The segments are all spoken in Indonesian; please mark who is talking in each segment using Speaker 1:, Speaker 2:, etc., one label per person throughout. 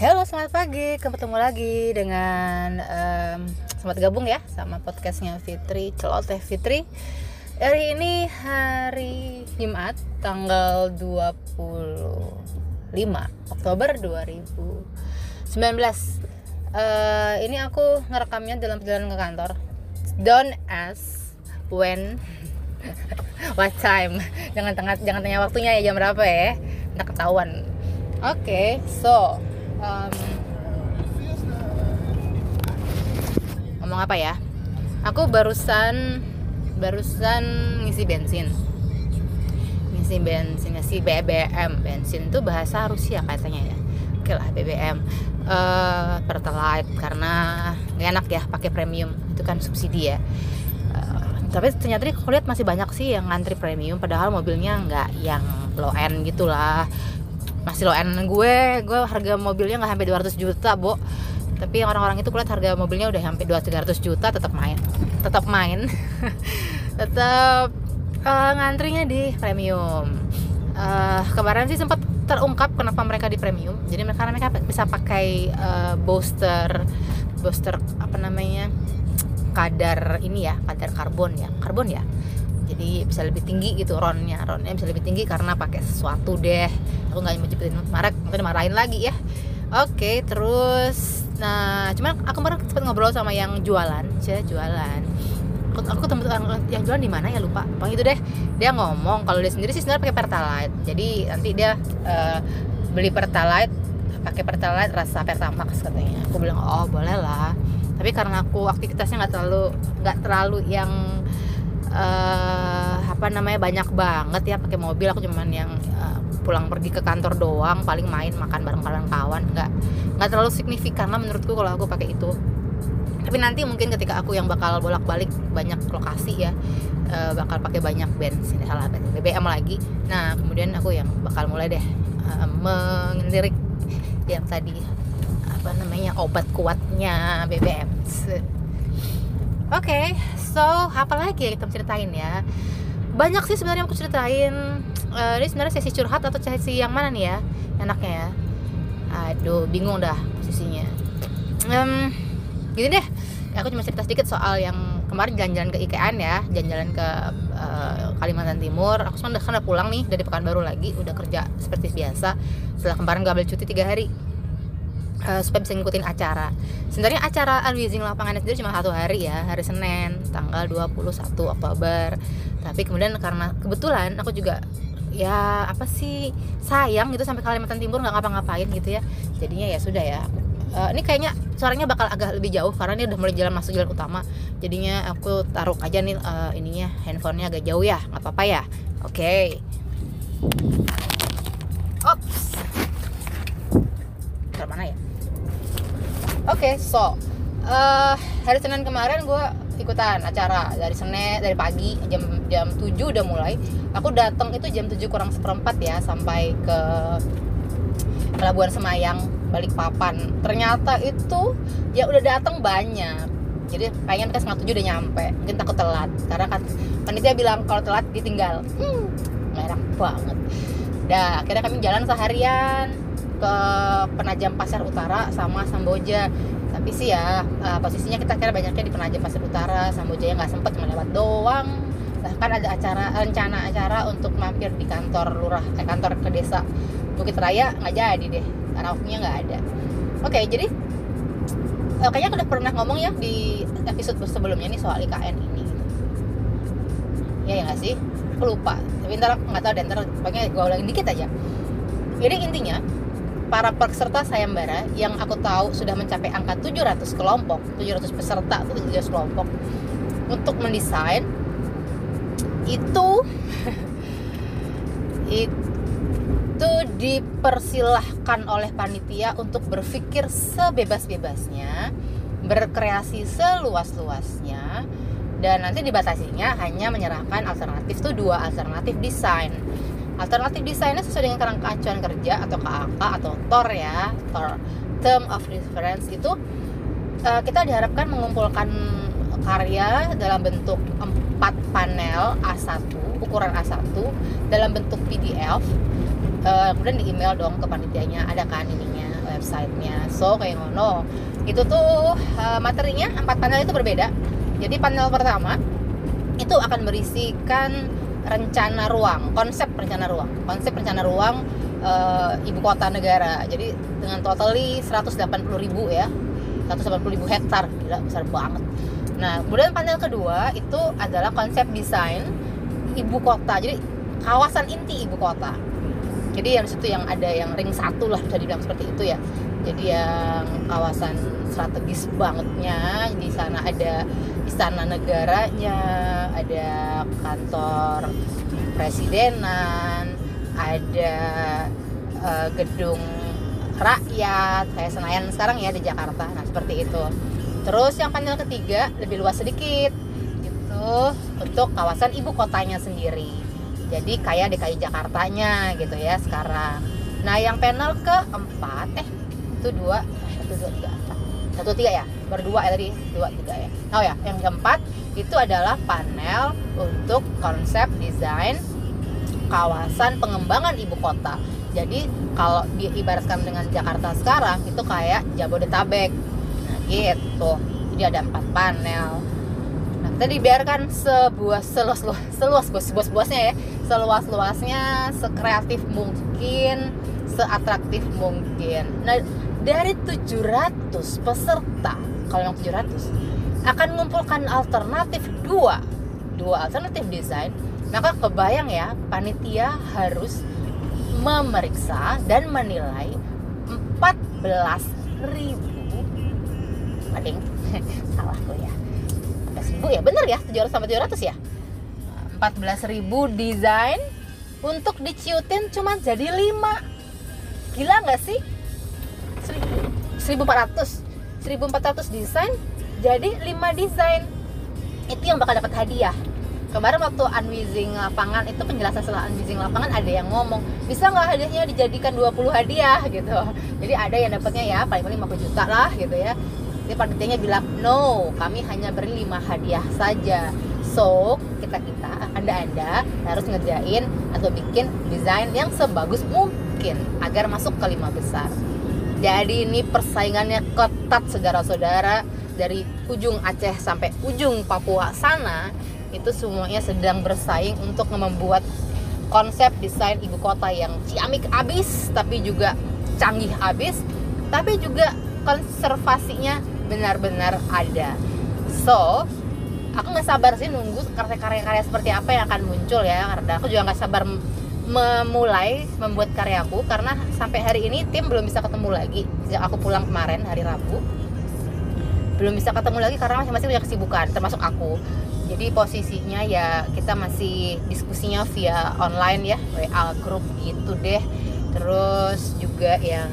Speaker 1: Halo, selamat pagi. Ketemu lagi dengan um, selamat gabung ya sama podcastnya Fitri Celoteh Fitri. Hari ini hari Jumat tanggal 25 Oktober 2019. Uh, ini aku ngerekamnya dalam perjalanan ke kantor. Don't ask when what time. Jangan tengah jangan tanya waktunya ya jam berapa ya. Nggak ketahuan. Oke, okay, so um, ngomong apa ya? Aku barusan barusan ngisi bensin. Ngisi bensin ngisi BBM bensin itu bahasa Rusia katanya ya. Oke lah BBM uh, eh, pertalite karena gak enak ya pakai premium. Itu kan subsidi ya. Uh, tapi ternyata aku lihat masih banyak sih yang ngantri premium padahal mobilnya nggak yang low end gitulah masih low end gue gue harga mobilnya nggak sampai 200 juta bo. Tapi orang-orang itu kulihat harga mobilnya udah sampai 200 juta tetap main. Tetap main. Tetap uh, ngantrinya di premium. Uh, kemarin sih sempat terungkap kenapa mereka di premium. Jadi mereka mereka bisa pakai uh, booster booster apa namanya? Kadar ini ya kadar karbon ya. Karbon ya jadi bisa lebih tinggi gitu ronnya. Ronnya bisa lebih tinggi karena pakai sesuatu deh. Aku nggak nyebutin merek mungkin dimarahin lagi ya. Oke terus nah cuman aku kemarin sempat ngobrol sama yang jualan sih jualan. Aku, aku ketemu yang jualan di mana ya? Lupa. Pokoknya itu deh. Dia ngomong kalau dia sendiri sih sebenarnya pakai pertalite. Jadi nanti dia uh, beli pertalite pakai pertalite rasa pertamax katanya. Aku bilang oh boleh lah. Tapi karena aku aktivitasnya nggak terlalu nggak terlalu yang uh, apa namanya banyak banget ya pakai mobil. Aku cuman yang uh, pulang pergi ke kantor doang paling main makan bareng kawan nggak nggak terlalu signifikan lah menurutku kalau aku pakai itu. Tapi nanti mungkin ketika aku yang bakal bolak-balik banyak lokasi ya uh, bakal pakai banyak bensin salah bensin BBM lagi. Nah kemudian aku yang bakal mulai deh uh, mengelirik yang tadi apa namanya obat kuatnya BBM Oke, okay, so apa lagi yang kita ceritain ya? Banyak sih sebenarnya aku ceritain. Uh, ini sebenarnya sesi curhat atau sesi yang mana nih ya? Enaknya ya. Aduh, bingung dah posisinya. Um, gini deh, aku cuma cerita sedikit soal yang kemarin jalan-jalan ke IKN ya, jalan-jalan ke uh, Kalimantan Timur. Aku sekarang udah pulang nih dari Pekanbaru lagi, udah kerja seperti biasa. Setelah kemarin gak ambil cuti tiga hari uh, supaya bisa ngikutin acara. Sebenarnya acara unleashing lapangan sendiri cuma satu hari ya, hari Senin tanggal 21 Oktober. Tapi kemudian karena kebetulan aku juga ya apa sih sayang gitu sampai Kalimantan Timur nggak ngapa-ngapain gitu ya. Jadinya ya sudah ya. Uh, ini kayaknya suaranya bakal agak lebih jauh karena ini udah mulai jalan masuk jalan utama. Jadinya aku taruh aja nih uh, ininya handphonenya agak jauh ya, nggak apa-apa ya. Oke. Okay. Ops. Ke mana ya? Oke okay, so uh, hari Senin kemarin gue ikutan acara. Dari Senin dari pagi jam jam 7 udah mulai. Aku datang itu jam 7 kurang seperempat ya sampai ke Pelabuhan Semayang balik papan ternyata itu ya udah datang banyak. Jadi pengen kan setengah tujuh udah nyampe. Mungkin takut telat. Karena kan panitia bilang kalau telat ditinggal. Hmm, merah banget. Dah akhirnya kami jalan seharian ke Penajam Pasar Utara sama Samboja. Tapi sih ya uh, posisinya kita kira banyaknya di Penajam Pasar Utara. Samboja yang nggak sempet cuma lewat doang. Bahkan ada acara rencana acara untuk mampir di kantor lurah eh, kantor ke desa Bukit Raya nggak jadi deh. Karena waktunya nggak ada. Oke jadi uh, kayaknya aku udah pernah ngomong ya di episode sebelumnya nih soal IKN ini. Ya ya nggak sih? Aku lupa. Tapi ntar nggak tahu deh ntar pokoknya gue ulangin dikit aja. Jadi intinya para peserta sayembara yang aku tahu sudah mencapai angka 700 kelompok 700 peserta atau 700 kelompok. Untuk mendesain itu itu dipersilahkan oleh panitia untuk berpikir sebebas-bebasnya berkreasi seluas-luasnya dan nanti dibatasinya hanya menyerahkan alternatif itu dua alternatif desain Alternatif desainnya sesuai dengan kerangka acuan kerja atau KAK atau TOR ya, TOR Term of Reference itu uh, kita diharapkan mengumpulkan karya dalam bentuk empat panel A1 ukuran A1 dalam bentuk PDF uh, kemudian di email dong ke panitianya ada kan ininya websitenya. So kayak ngono. Itu tuh uh, materinya empat panel itu berbeda. Jadi panel pertama itu akan berisikan rencana ruang konsep rencana ruang. Konsep rencana ruang uh, ibu kota negara. Jadi dengan totally 180 ribu ya 180 ribu hektar gila besar banget. Nah kemudian panel kedua itu adalah konsep desain ibu kota. Jadi kawasan inti ibu kota. Jadi yang situ yang ada yang ring satu lah bisa dibilang seperti itu ya jadi yang kawasan strategis bangetnya di sana ada istana negaranya ada kantor presidenan ada uh, gedung rakyat kayak Senayan sekarang ya di Jakarta. Nah seperti itu. Terus yang panel ketiga lebih luas sedikit itu untuk kawasan ibu kotanya sendiri. Jadi kayak DKI Jakartanya gitu ya sekarang. Nah yang panel keempat eh itu dua satu dua tiga satu tiga ya? Berdua ya tadi? Dua tiga ya. Oh ya? Yang keempat itu adalah panel untuk konsep desain kawasan pengembangan ibu kota. Jadi kalau diibaratkan dengan Jakarta sekarang itu kayak Jabodetabek. Nah gitu. Jadi ada empat panel. Nah kita dibiarkan sebuah seluas luas seluas seluas luasnya ya. Seluas luasnya sekreatif mungkin seatraktif mungkin. Nah dari 700 peserta kalau yang 700 akan mengumpulkan alternatif dua. Dua alternatif desain maka kebayang ya panitia harus memeriksa dan menilai 14 ribu. Ading, salah tuh ya 14 ribu ya bener ya 700 sampai 700 ya? 14 ribu desain untuk diciutin cuma jadi 5 gila nggak sih 1400 1400 desain jadi 5 desain. Itu yang bakal dapat hadiah. Kemarin waktu unwizing lapangan itu penjelasan setelah unwizing lapangan ada yang ngomong bisa nggak hadiahnya dijadikan 20 hadiah? gitu. Jadi ada yang dapatnya ya paling paling 50 juta lah gitu ya. Jadi panitianya bilang no kami hanya beri 5 hadiah saja. So kita kita anda anda harus ngerjain atau bikin desain yang sebagus mungkin agar masuk ke lima besar jadi ini persaingannya ketat saudara-saudara. Dari ujung Aceh sampai ujung Papua sana itu semuanya sedang bersaing untuk membuat konsep desain ibu kota yang ciamik abis tapi juga canggih abis tapi juga konservasinya benar-benar ada. So aku nggak sabar sih nunggu karya-karya seperti apa yang akan muncul ya karena aku juga nggak sabar memulai membuat karyaku karena sampai hari ini tim belum bisa ketemu lagi. Sejak aku pulang kemarin hari Rabu. Belum bisa ketemu lagi karena masing-masing punya kesibukan termasuk aku. Jadi posisinya ya kita masih diskusinya via online ya WA grup gitu deh. Terus juga yang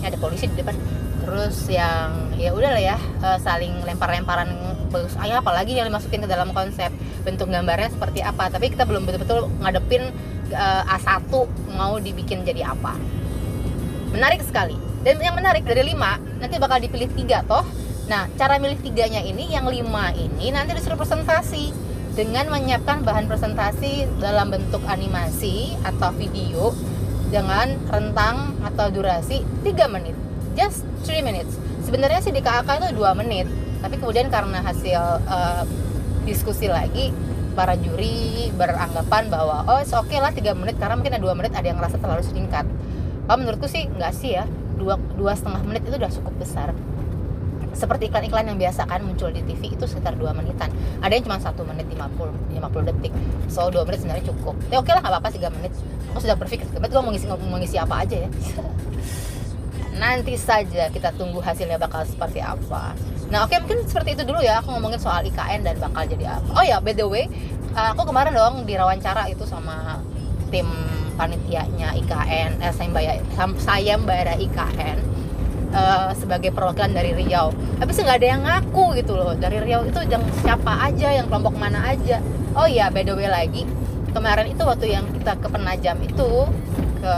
Speaker 1: ya ada polisi di depan. Terus yang ya udah lah ya eh, saling lempar-lemparan bagus ayah apalagi yang dimasukin ke dalam konsep bentuk gambarnya seperti apa. Tapi kita belum betul-betul ngadepin uh, A1 mau dibikin jadi apa. Menarik sekali. Dan yang menarik dari lima nanti bakal dipilih tiga toh. Nah cara milih tiganya ini yang lima ini nanti disuruh presentasi. Dengan menyiapkan bahan presentasi dalam bentuk animasi atau video dengan rentang atau durasi 3 menit. Just 3 minutes. Sebenarnya sih di KAK itu 2 menit tapi kemudian karena hasil uh, diskusi lagi para juri beranggapan bahwa oh oke okay lah tiga menit karena mungkin ada dua menit ada yang ngerasa terlalu singkat. Kalau menurutku sih nggak sih ya dua dua setengah menit itu udah cukup besar. Seperti iklan-iklan yang biasa kan muncul di TV itu sekitar dua menitan. Ada yang cuma satu menit 50 50 detik. So dua menit sebenarnya cukup. Ya oke lah nggak apa-apa tiga menit. Aku sudah berpikir berarti gue mau ngisi mau ngisi apa aja ya. Nanti saja kita tunggu hasilnya bakal seperti apa Nah oke okay, mungkin seperti itu dulu ya aku ngomongin soal IKN dan bakal jadi apa. Oh ya by the way aku kemarin dong diwawancara itu sama tim panitianya IKN eh, sayembara sayembara IKN uh, sebagai perwakilan dari Riau. Tapi nggak ada yang ngaku gitu loh dari Riau itu yang siapa aja yang kelompok mana aja. Oh ya by the way lagi kemarin itu waktu yang kita ke Penajam itu ke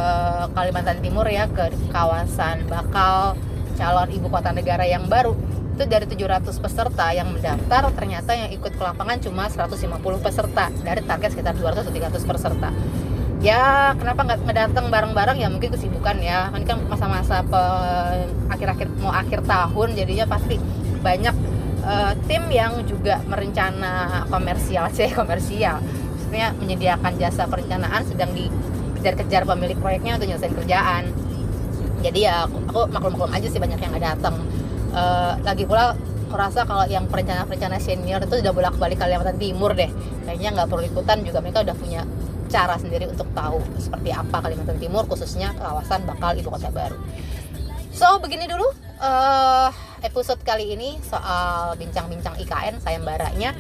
Speaker 1: Kalimantan Timur ya ke kawasan bakal calon ibu kota negara yang baru itu dari 700 peserta yang mendaftar ternyata yang ikut ke lapangan cuma 150 peserta. Dari target sekitar 200 atau 300 peserta. Ya kenapa nggak datang bareng-bareng? Ya mungkin kesibukan ya. Kan kan masa-masa akhir-akhir mau akhir tahun jadinya pasti banyak uh, tim yang juga merencana komersial sih komersial. Maksudnya menyediakan jasa perencanaan sedang dikejar-kejar pemilik proyeknya untuk nyelesain kerjaan. Jadi ya aku, aku maklum-maklum aja sih banyak yang nggak datang uh, lagi pula aku rasa kalau yang perencana-perencana senior itu udah bolak-balik Kalimantan Timur deh kayaknya nggak perlu ikutan juga mereka udah punya cara sendiri untuk tahu seperti apa Kalimantan Timur khususnya kawasan bakal ibu kota baru. So begini dulu uh, episode kali ini soal bincang-bincang IKN sayembaranya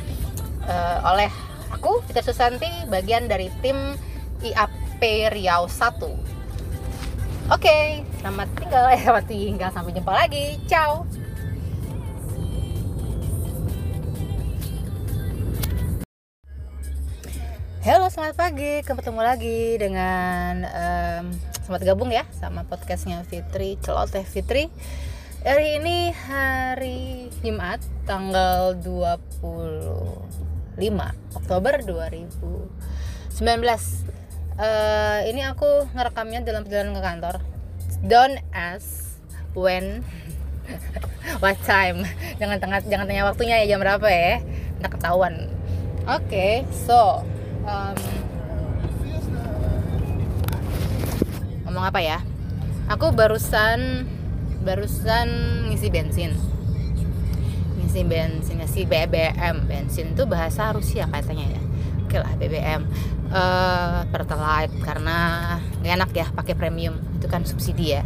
Speaker 1: uh, oleh aku Fitri Susanti bagian dari tim IAP Riau 1. Oke, okay, selamat tinggal ya, selamat tinggal sampai jumpa lagi. Ciao. Halo, selamat pagi. Ketemu lagi dengan um, selamat gabung ya sama podcastnya Fitri Celoteh Fitri. Hari ini hari Jumat tanggal 25 Oktober 2019. Uh, ini aku ngerekamnya dalam perjalanan ke kantor. Don't ask when what time. Jangan tengah jangan tanya waktunya ya jam berapa ya. Nggak ketahuan. Oke, okay, so um, ngomong apa ya? Aku barusan barusan ngisi bensin. Ngisi bensin ngisi BBM bensin tuh bahasa Rusia katanya ya. Oke lah BBM uh, eh, pertalite karena gak enak ya pakai premium. Itu kan subsidi ya.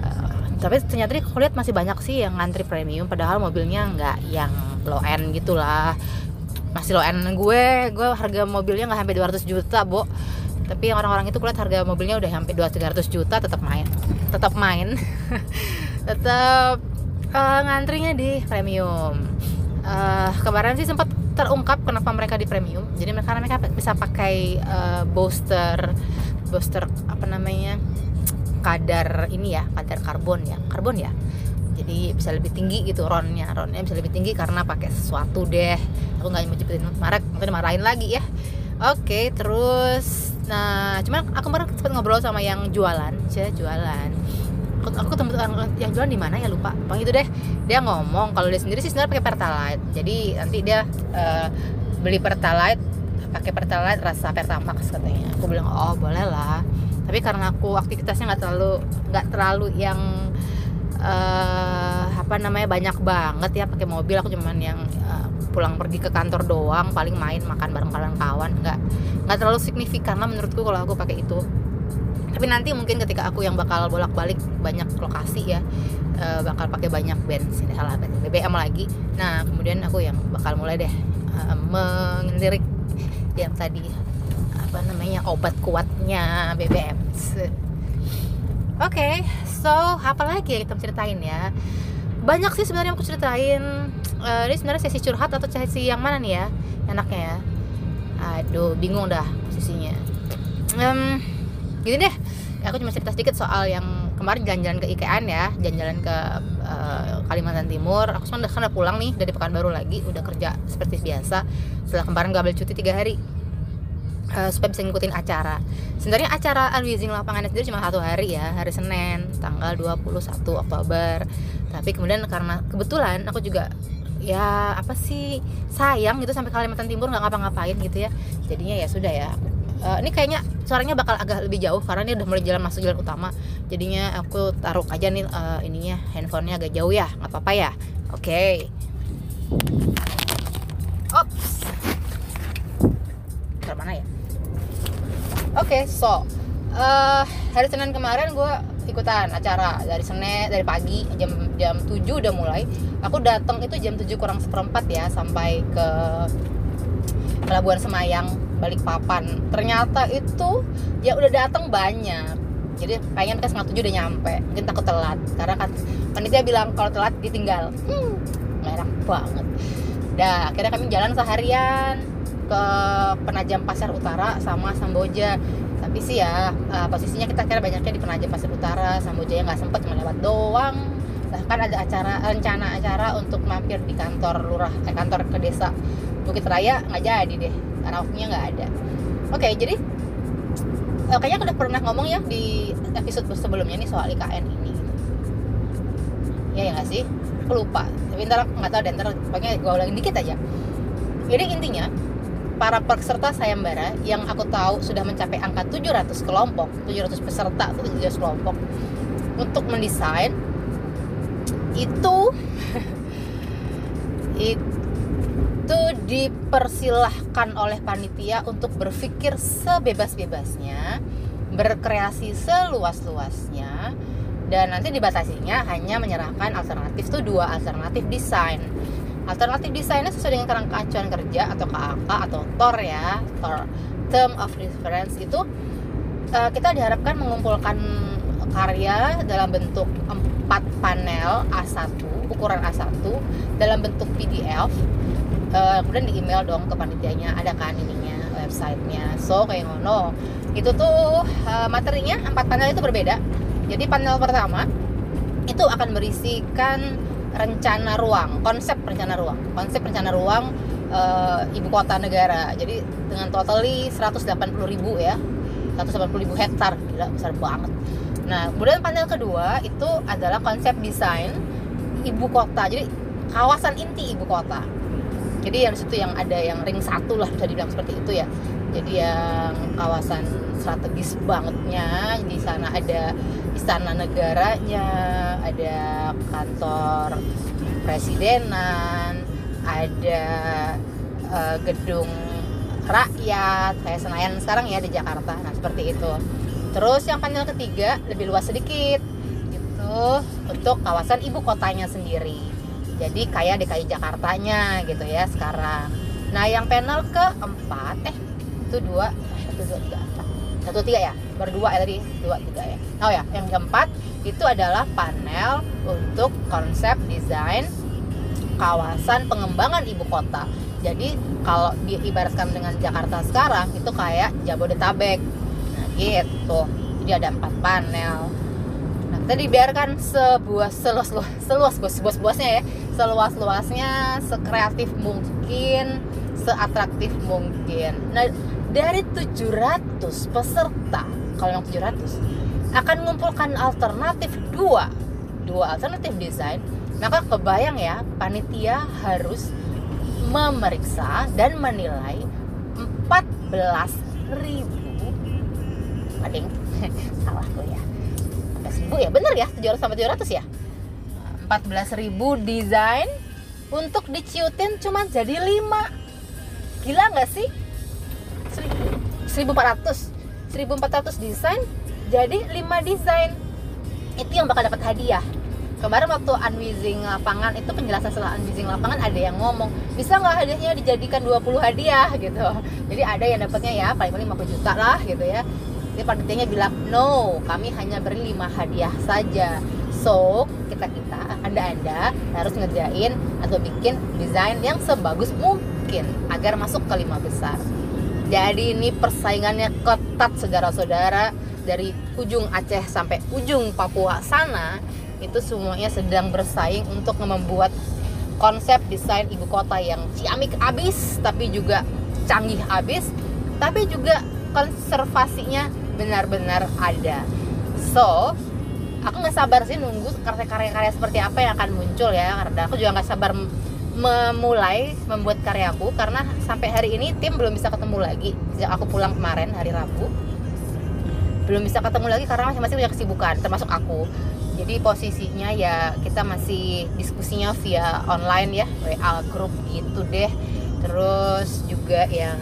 Speaker 1: Uh, tapi ternyata aku lihat masih banyak sih yang ngantri premium padahal mobilnya nggak yang low end gitulah masih low end gue gue harga mobilnya nggak sampai 200 juta bo. Tapi orang-orang itu kulihat harga mobilnya udah sampai 200 juta tetap main. Tetap main. Tetap uh, ngantrinya di premium. Uh, kemarin sih sempat terungkap kenapa mereka di premium. Jadi mereka mereka bisa pakai uh, booster booster apa namanya? Kadar ini ya kadar karbon ya. Karbon ya jadi bisa lebih tinggi gitu ronnya. Ronnya bisa lebih tinggi karena pakai sesuatu deh. Aku nggak nyebutin merek mungkin marahin lagi ya. Oke terus nah cuman aku kemarin sempat ngobrol sama yang jualan saya jualan. Aku, aku ketemu yang jualan di mana ya lupa. Bang itu deh. Dia ngomong kalau dia sendiri sih sebenarnya pakai pertalite. Jadi nanti dia uh, beli pertalite pakai pertalite rasa pertamax katanya. Aku bilang oh boleh lah. Tapi karena aku aktivitasnya nggak terlalu nggak terlalu yang uh, apa namanya banyak banget ya pakai mobil. Aku cuman yang uh, pulang pergi ke kantor doang paling main makan bareng kawan-kawan nggak nggak terlalu signifikan lah menurutku kalau aku pakai itu. Tapi nanti mungkin ketika aku yang bakal bolak-balik banyak lokasi ya uh, bakal pakai banyak bensin salah BBM lagi. Nah kemudian aku yang bakal mulai deh uh, yang tadi apa namanya obat kuatnya BBM Oke, okay, so apa lagi yang kita ceritain ya? Banyak sih sebenarnya aku ceritain. Uh, ini sebenarnya sesi curhat atau sesi yang mana nih ya? Enaknya ya. Aduh, bingung dah posisinya. Um, gini deh, aku cuma cerita sedikit soal yang kemarin jalan-jalan ke IKN ya, jalan-jalan ke uh, Kalimantan Timur. Aku sekarang udah pulang nih dari Pekanbaru lagi, udah kerja seperti biasa. Setelah kemarin gak ambil cuti tiga hari uh, supaya bisa ngikutin acara. Sebenarnya acara unleashing lapangan sendiri cuma satu hari ya, hari Senin, tanggal 21 Oktober. Tapi kemudian karena kebetulan aku juga ya apa sih sayang gitu sampai Kalimantan Timur nggak ngapa-ngapain gitu ya. Jadinya ya sudah ya. Uh, ini kayaknya suaranya bakal agak lebih jauh karena ini udah mulai jalan masuk jalan utama. Jadinya aku taruh aja nih uh, ininya handphonenya agak jauh ya, nggak apa-apa ya. Oke. Okay. Okay, so uh, hari Senin kemarin gue ikutan acara. Dari Senin dari pagi jam jam 7 udah mulai. Aku datang itu jam 7 kurang seperempat ya sampai ke Pelabuhan Semayang balik papan ternyata itu ya udah datang banyak. Jadi pengen kan setengah tujuh udah nyampe. Mungkin takut telat. Karena kan panitia bilang kalau telat ditinggal. Hmm, merah banget. Dah akhirnya kami jalan seharian ke Penajam Pasar Utara sama Samboja. Tapi sih ya uh, posisinya kita kira banyaknya di Penajam Pasar Utara. Samboja yang nggak sempet cuma lewat doang. Bahkan ada acara rencana acara untuk mampir di kantor lurah eh, kantor ke desa Bukit Raya nggak jadi deh. Karena waktunya nggak ada. Oke jadi eh, kayaknya aku udah pernah ngomong ya di episode sebelumnya nih soal IKN ini. Ya ya nggak sih? Aku lupa. Tapi ntar nggak tahu deh ntar pokoknya gue ulangin dikit aja. Jadi intinya para peserta sayembara yang aku tahu sudah mencapai angka 700 kelompok 700 peserta atau 700 kelompok untuk mendesain itu itu dipersilahkan oleh panitia untuk berpikir sebebas-bebasnya berkreasi seluas-luasnya dan nanti dibatasinya hanya menyerahkan alternatif itu dua alternatif desain alternatif desainnya sesuai dengan kerangka acuan kerja atau KAK atau TOR ya TOR term of reference itu uh, kita diharapkan mengumpulkan karya dalam bentuk empat panel A1 ukuran A1 dalam bentuk PDF uh, kemudian di email dong ke panitianya ada kan ininya websitenya. So kayak ngono. Itu tuh uh, materinya empat panel itu berbeda. Jadi panel pertama itu akan berisikan rencana ruang, konsep rencana ruang, konsep rencana ruang e, ibu kota negara. Jadi dengan totally 180 ribu ya, 180 ribu hektar, gila besar banget. Nah, kemudian panel kedua itu adalah konsep desain ibu kota. Jadi kawasan inti ibu kota. Jadi yang situ yang ada yang ring satu lah bisa dibilang seperti itu ya. Jadi yang kawasan strategis bangetnya di sana ada istana negaranya ada kantor presidenan ada uh, gedung rakyat kayak Senayan sekarang ya di Jakarta. Nah seperti itu. Terus yang panel ketiga lebih luas sedikit itu untuk kawasan ibu kotanya sendiri. Jadi kayak DKI Jakartanya gitu ya sekarang. Nah yang panel keempat eh itu dua satu dua tiga satu tiga ya berdua ya tadi dua tiga ya. Oh ya yang keempat itu adalah panel untuk konsep desain kawasan pengembangan ibu kota. Jadi kalau diibaratkan dengan Jakarta sekarang itu kayak Jabodetabek. Nah gitu. Jadi ada empat panel. Nah kita dibiarkan sebuah seluas luas seluas seluas luasnya ya. Seluas luasnya sekreatif mungkin seatraktif mungkin. Nah dari 700 peserta kalau yang 700 akan mengumpulkan alternatif dua. Dua alternatif desain maka kebayang ya panitia harus memeriksa dan menilai 14 ribu. Ading salah gue ya. 14 ribu ya? Bener ya 700 sampai 700 ya? 14 ribu desain untuk diciutin cuma jadi 5 gila nggak sih? 1400 1400 desain jadi 5 desain. Itu yang bakal dapat hadiah. Kemarin waktu unwizing lapangan itu penjelasan setelah unwizing lapangan ada yang ngomong bisa nggak hadiahnya dijadikan 20 hadiah? gitu. Jadi ada yang dapatnya ya paling paling 50 juta lah gitu ya. Jadi panitianya bilang no kami hanya beri 5 hadiah saja. So kita kita anda anda harus ngerjain atau bikin desain yang sebagus mungkin agar masuk ke lima besar jadi ini persaingannya ketat saudara-saudara. Dari ujung Aceh sampai ujung Papua sana itu semuanya sedang bersaing untuk membuat konsep desain ibu kota yang ciamik abis tapi juga canggih abis tapi juga konservasinya benar-benar ada. So aku nggak sabar sih nunggu karya-karya seperti apa yang akan muncul ya karena aku juga nggak sabar memulai membuat karyaku karena sampai hari ini tim belum bisa ketemu lagi. Sejak aku pulang kemarin hari Rabu belum bisa ketemu lagi karena masing-masing punya kesibukan termasuk aku. Jadi posisinya ya kita masih diskusinya via online ya WA grup gitu deh. Terus juga yang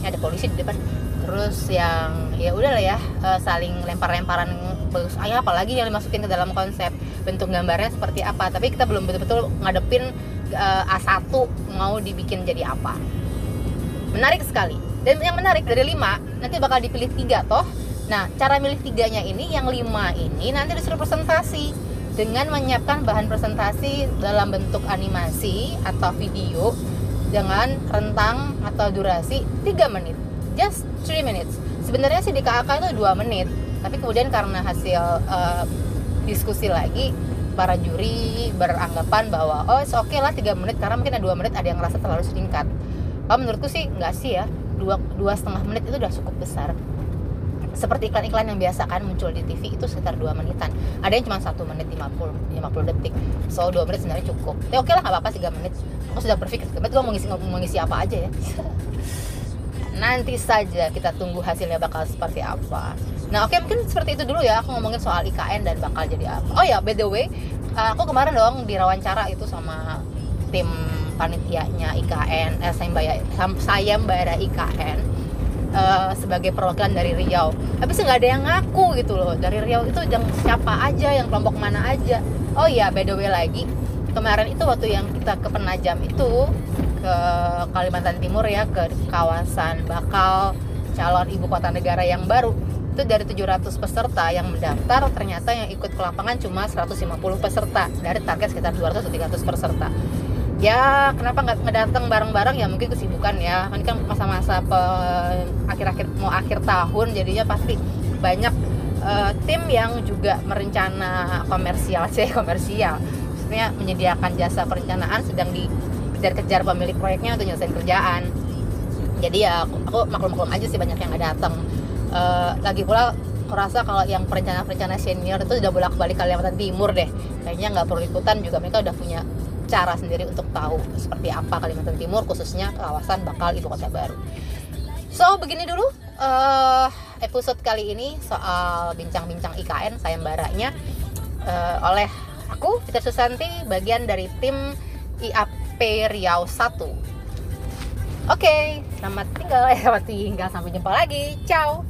Speaker 1: ya ada polisi di depan terus yang ya udah lah ya eh, saling lempar-lemparan bagus. Ayah apalagi yang dimasukin ke dalam konsep bentuk gambarnya seperti apa. Tapi kita belum betul-betul ngadepin uh, A1 mau dibikin jadi apa. Menarik sekali. Dan yang menarik dari lima nanti bakal dipilih tiga toh. Nah cara milih tiganya ini yang lima ini nanti disuruh presentasi. Dengan menyiapkan bahan presentasi dalam bentuk animasi atau video dengan rentang atau durasi 3 menit just 3 minutes. Sebenarnya sih di KAK itu 2 menit. Tapi kemudian karena hasil uh, diskusi lagi para juri beranggapan bahwa oh oke okay lah tiga menit karena mungkin ada dua menit ada yang ngerasa terlalu singkat. Kalau menurutku sih nggak sih ya dua dua setengah menit itu udah cukup besar. Seperti iklan-iklan yang biasa kan muncul di TV itu sekitar 2 menitan. Ada yang cuma satu menit 50 50 detik. So 2 menit sebenarnya cukup. Ya oke lah nggak apa-apa 3 menit. Aku sudah berpikir menit gue mau ngisi, mau ngisi apa aja ya nanti saja kita tunggu hasilnya bakal seperti apa. Nah oke mungkin seperti itu dulu ya. Aku ngomongin soal IKN dan bakal jadi apa. Oh ya by the way aku kemarin dong diwawancara itu sama tim panitianya IKN eh, sayembara sayembara IKN uh, sebagai perwakilan dari Riau. Tapi nggak ada yang ngaku gitu loh. Dari Riau itu yang siapa aja yang kelompok mana aja. Oh iya by the way lagi kemarin itu waktu yang kita ke Penajam itu ke Kalimantan Timur ya ke kawasan bakal calon ibu kota negara yang baru. Itu dari 700 peserta yang mendaftar ternyata yang ikut ke lapangan cuma 150 peserta. Dari target sekitar 200 300 peserta. Ya kenapa nggak ngedateng bareng-bareng? Ya mungkin kesibukan ya. Kan kan masa-masa akhir-akhir mau akhir tahun jadinya pasti banyak uh, tim yang juga merencana komersial sih komersial. Maksudnya menyediakan jasa perencanaan sedang dikejar-kejar pemilik proyeknya untuk nyelesain kerjaan. Jadi ya aku, aku maklum-maklum aja sih banyak yang nggak datang. Uh, lagi pula aku rasa kalau yang perencana-perencana senior itu udah bolak-balik Kalimantan Timur deh. Kayaknya nggak perlu ikutan juga mereka udah punya cara sendiri untuk tahu seperti apa Kalimantan Timur khususnya kawasan bakal ibu kota baru. So begini dulu uh, episode kali ini soal bincang-bincang IKN sayembaranya uh, oleh aku Fitri Susanti bagian dari tim IAP Riau 1. Oke, selamat tinggal, eh, selamat tinggal sampai jumpa lagi. Ciao.